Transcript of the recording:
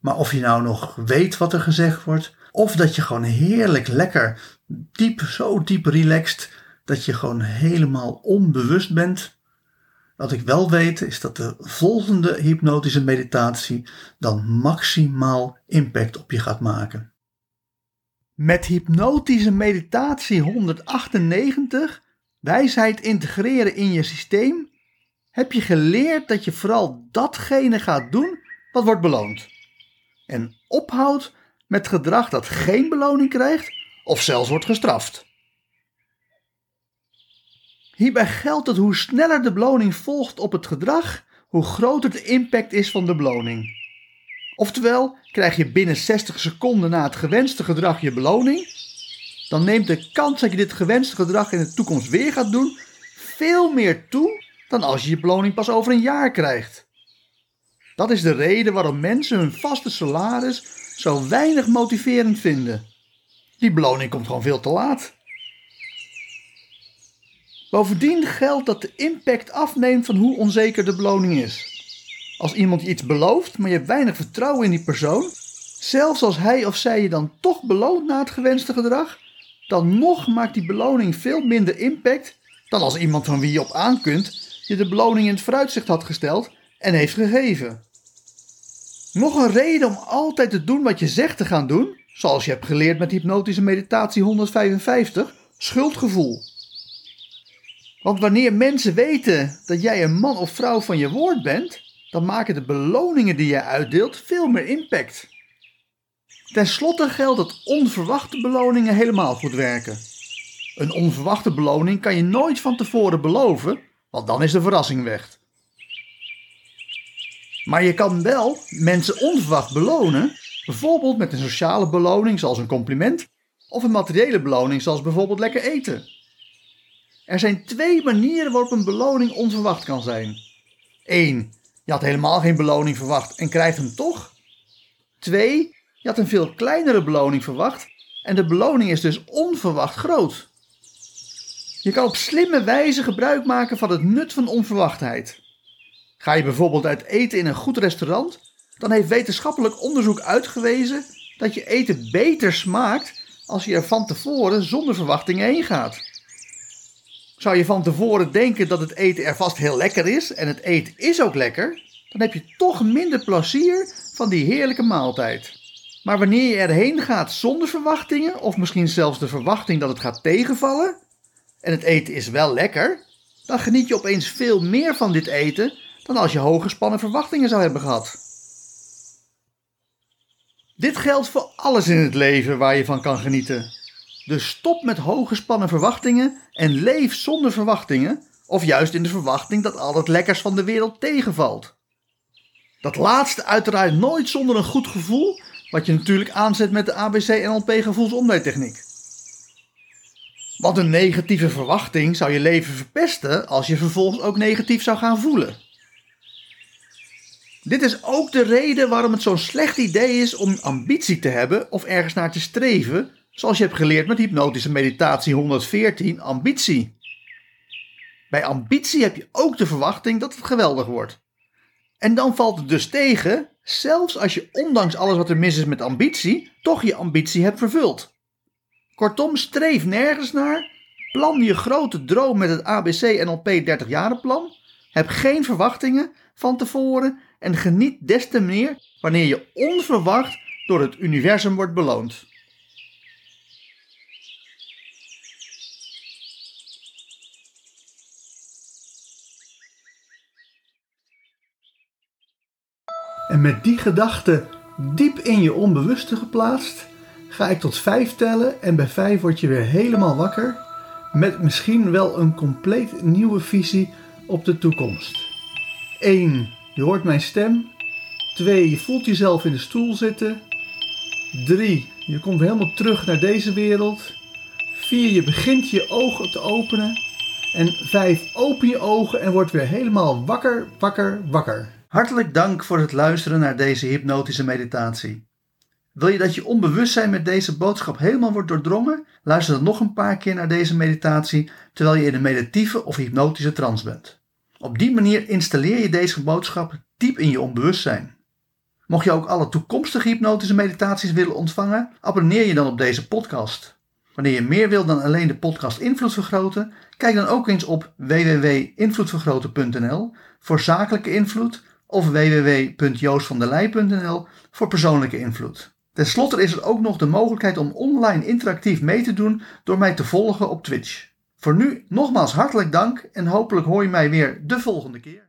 Maar of je nou nog weet wat er gezegd wordt, of dat je gewoon heerlijk lekker diep, zo diep relaxed, dat je gewoon helemaal onbewust bent. Wat ik wel weet is dat de volgende hypnotische meditatie dan maximaal impact op je gaat maken. Met hypnotische meditatie 198, wijsheid integreren in je systeem, heb je geleerd dat je vooral datgene gaat doen wat wordt beloond en ophoudt met gedrag dat geen beloning krijgt of zelfs wordt gestraft. Hierbij geldt dat hoe sneller de beloning volgt op het gedrag, hoe groter de impact is van de beloning. Oftewel, krijg je binnen 60 seconden na het gewenste gedrag je beloning, dan neemt de kans dat je dit gewenste gedrag in de toekomst weer gaat doen veel meer toe dan als je je beloning pas over een jaar krijgt. Dat is de reden waarom mensen hun vaste salaris zo weinig motiverend vinden. Die beloning komt gewoon veel te laat. Bovendien geldt dat de impact afneemt van hoe onzeker de beloning is. Als iemand je iets belooft, maar je hebt weinig vertrouwen in die persoon, zelfs als hij of zij je dan toch beloont na het gewenste gedrag, dan nog maakt die beloning veel minder impact dan als iemand van wie je op aan kunt je de beloning in het vooruitzicht had gesteld en heeft gegeven. Nog een reden om altijd te doen wat je zegt te gaan doen, zoals je hebt geleerd met hypnotische meditatie 155, schuldgevoel. Want wanneer mensen weten dat jij een man of vrouw van je woord bent, dan maken de beloningen die je uitdeelt veel meer impact. Ten slotte geldt dat onverwachte beloningen helemaal goed werken. Een onverwachte beloning kan je nooit van tevoren beloven, want dan is de verrassing weg. Maar je kan wel mensen onverwacht belonen, bijvoorbeeld met een sociale beloning zoals een compliment, of een materiële beloning zoals bijvoorbeeld lekker eten. Er zijn twee manieren waarop een beloning onverwacht kan zijn. 1. Je had helemaal geen beloning verwacht en krijgt hem toch. 2. Je had een veel kleinere beloning verwacht en de beloning is dus onverwacht groot. Je kan op slimme wijze gebruik maken van het nut van onverwachtheid. Ga je bijvoorbeeld uit eten in een goed restaurant, dan heeft wetenschappelijk onderzoek uitgewezen dat je eten beter smaakt als je er van tevoren zonder verwachtingen heen gaat. Zou je van tevoren denken dat het eten er vast heel lekker is en het eten is ook lekker, dan heb je toch minder plezier van die heerlijke maaltijd. Maar wanneer je erheen gaat zonder verwachtingen, of misschien zelfs de verwachting dat het gaat tegenvallen, en het eten is wel lekker, dan geniet je opeens veel meer van dit eten dan als je hoge verwachtingen zou hebben gehad. Dit geldt voor alles in het leven waar je van kan genieten. Dus stop met hoge verwachtingen en leef zonder verwachtingen, of juist in de verwachting dat al het lekkers van de wereld tegenvalt. Dat laatste uiteraard nooit zonder een goed gevoel, wat je natuurlijk aanzet met de ABC-NLP gevoelsomleidtechniek. Want een negatieve verwachting zou je leven verpesten als je vervolgens ook negatief zou gaan voelen. Dit is ook de reden waarom het zo'n slecht idee is om ambitie te hebben of ergens naar te streven, zoals je hebt geleerd met hypnotische meditatie 114, ambitie. Bij ambitie heb je ook de verwachting dat het geweldig wordt. En dan valt het dus tegen, zelfs als je ondanks alles wat er mis is met ambitie, toch je ambitie hebt vervuld. Kortom, streef nergens naar, plan je grote droom met het ABC NLP 30 jaren plan, heb geen verwachtingen van tevoren en geniet des te meer wanneer je onverwacht door het universum wordt beloond. En met die gedachte diep in je onbewuste geplaatst, ga ik tot vijf tellen en bij vijf word je weer helemaal wakker met misschien wel een compleet nieuwe visie op de toekomst. 1. Je hoort mijn stem. 2. Je voelt jezelf in de stoel zitten. 3. Je komt helemaal terug naar deze wereld. 4. Je begint je ogen te openen. En 5. Open je ogen en word weer helemaal wakker, wakker, wakker. Hartelijk dank voor het luisteren naar deze hypnotische meditatie. Wil je dat je onbewustzijn met deze boodschap helemaal wordt doordrongen? Luister dan nog een paar keer naar deze meditatie terwijl je in een meditieve of hypnotische trance bent. Op die manier installeer je deze boodschap diep in je onbewustzijn. Mocht je ook alle toekomstige hypnotische meditaties willen ontvangen, abonneer je dan op deze podcast. Wanneer je meer wil dan alleen de podcast Invloed Vergroten, kijk dan ook eens op www.invloedvergroten.nl voor zakelijke invloed of www.joostvandelij.nl voor persoonlijke invloed. Ten slotte is er ook nog de mogelijkheid om online interactief mee te doen door mij te volgen op Twitch. Voor nu nogmaals hartelijk dank en hopelijk hoor je mij weer de volgende keer.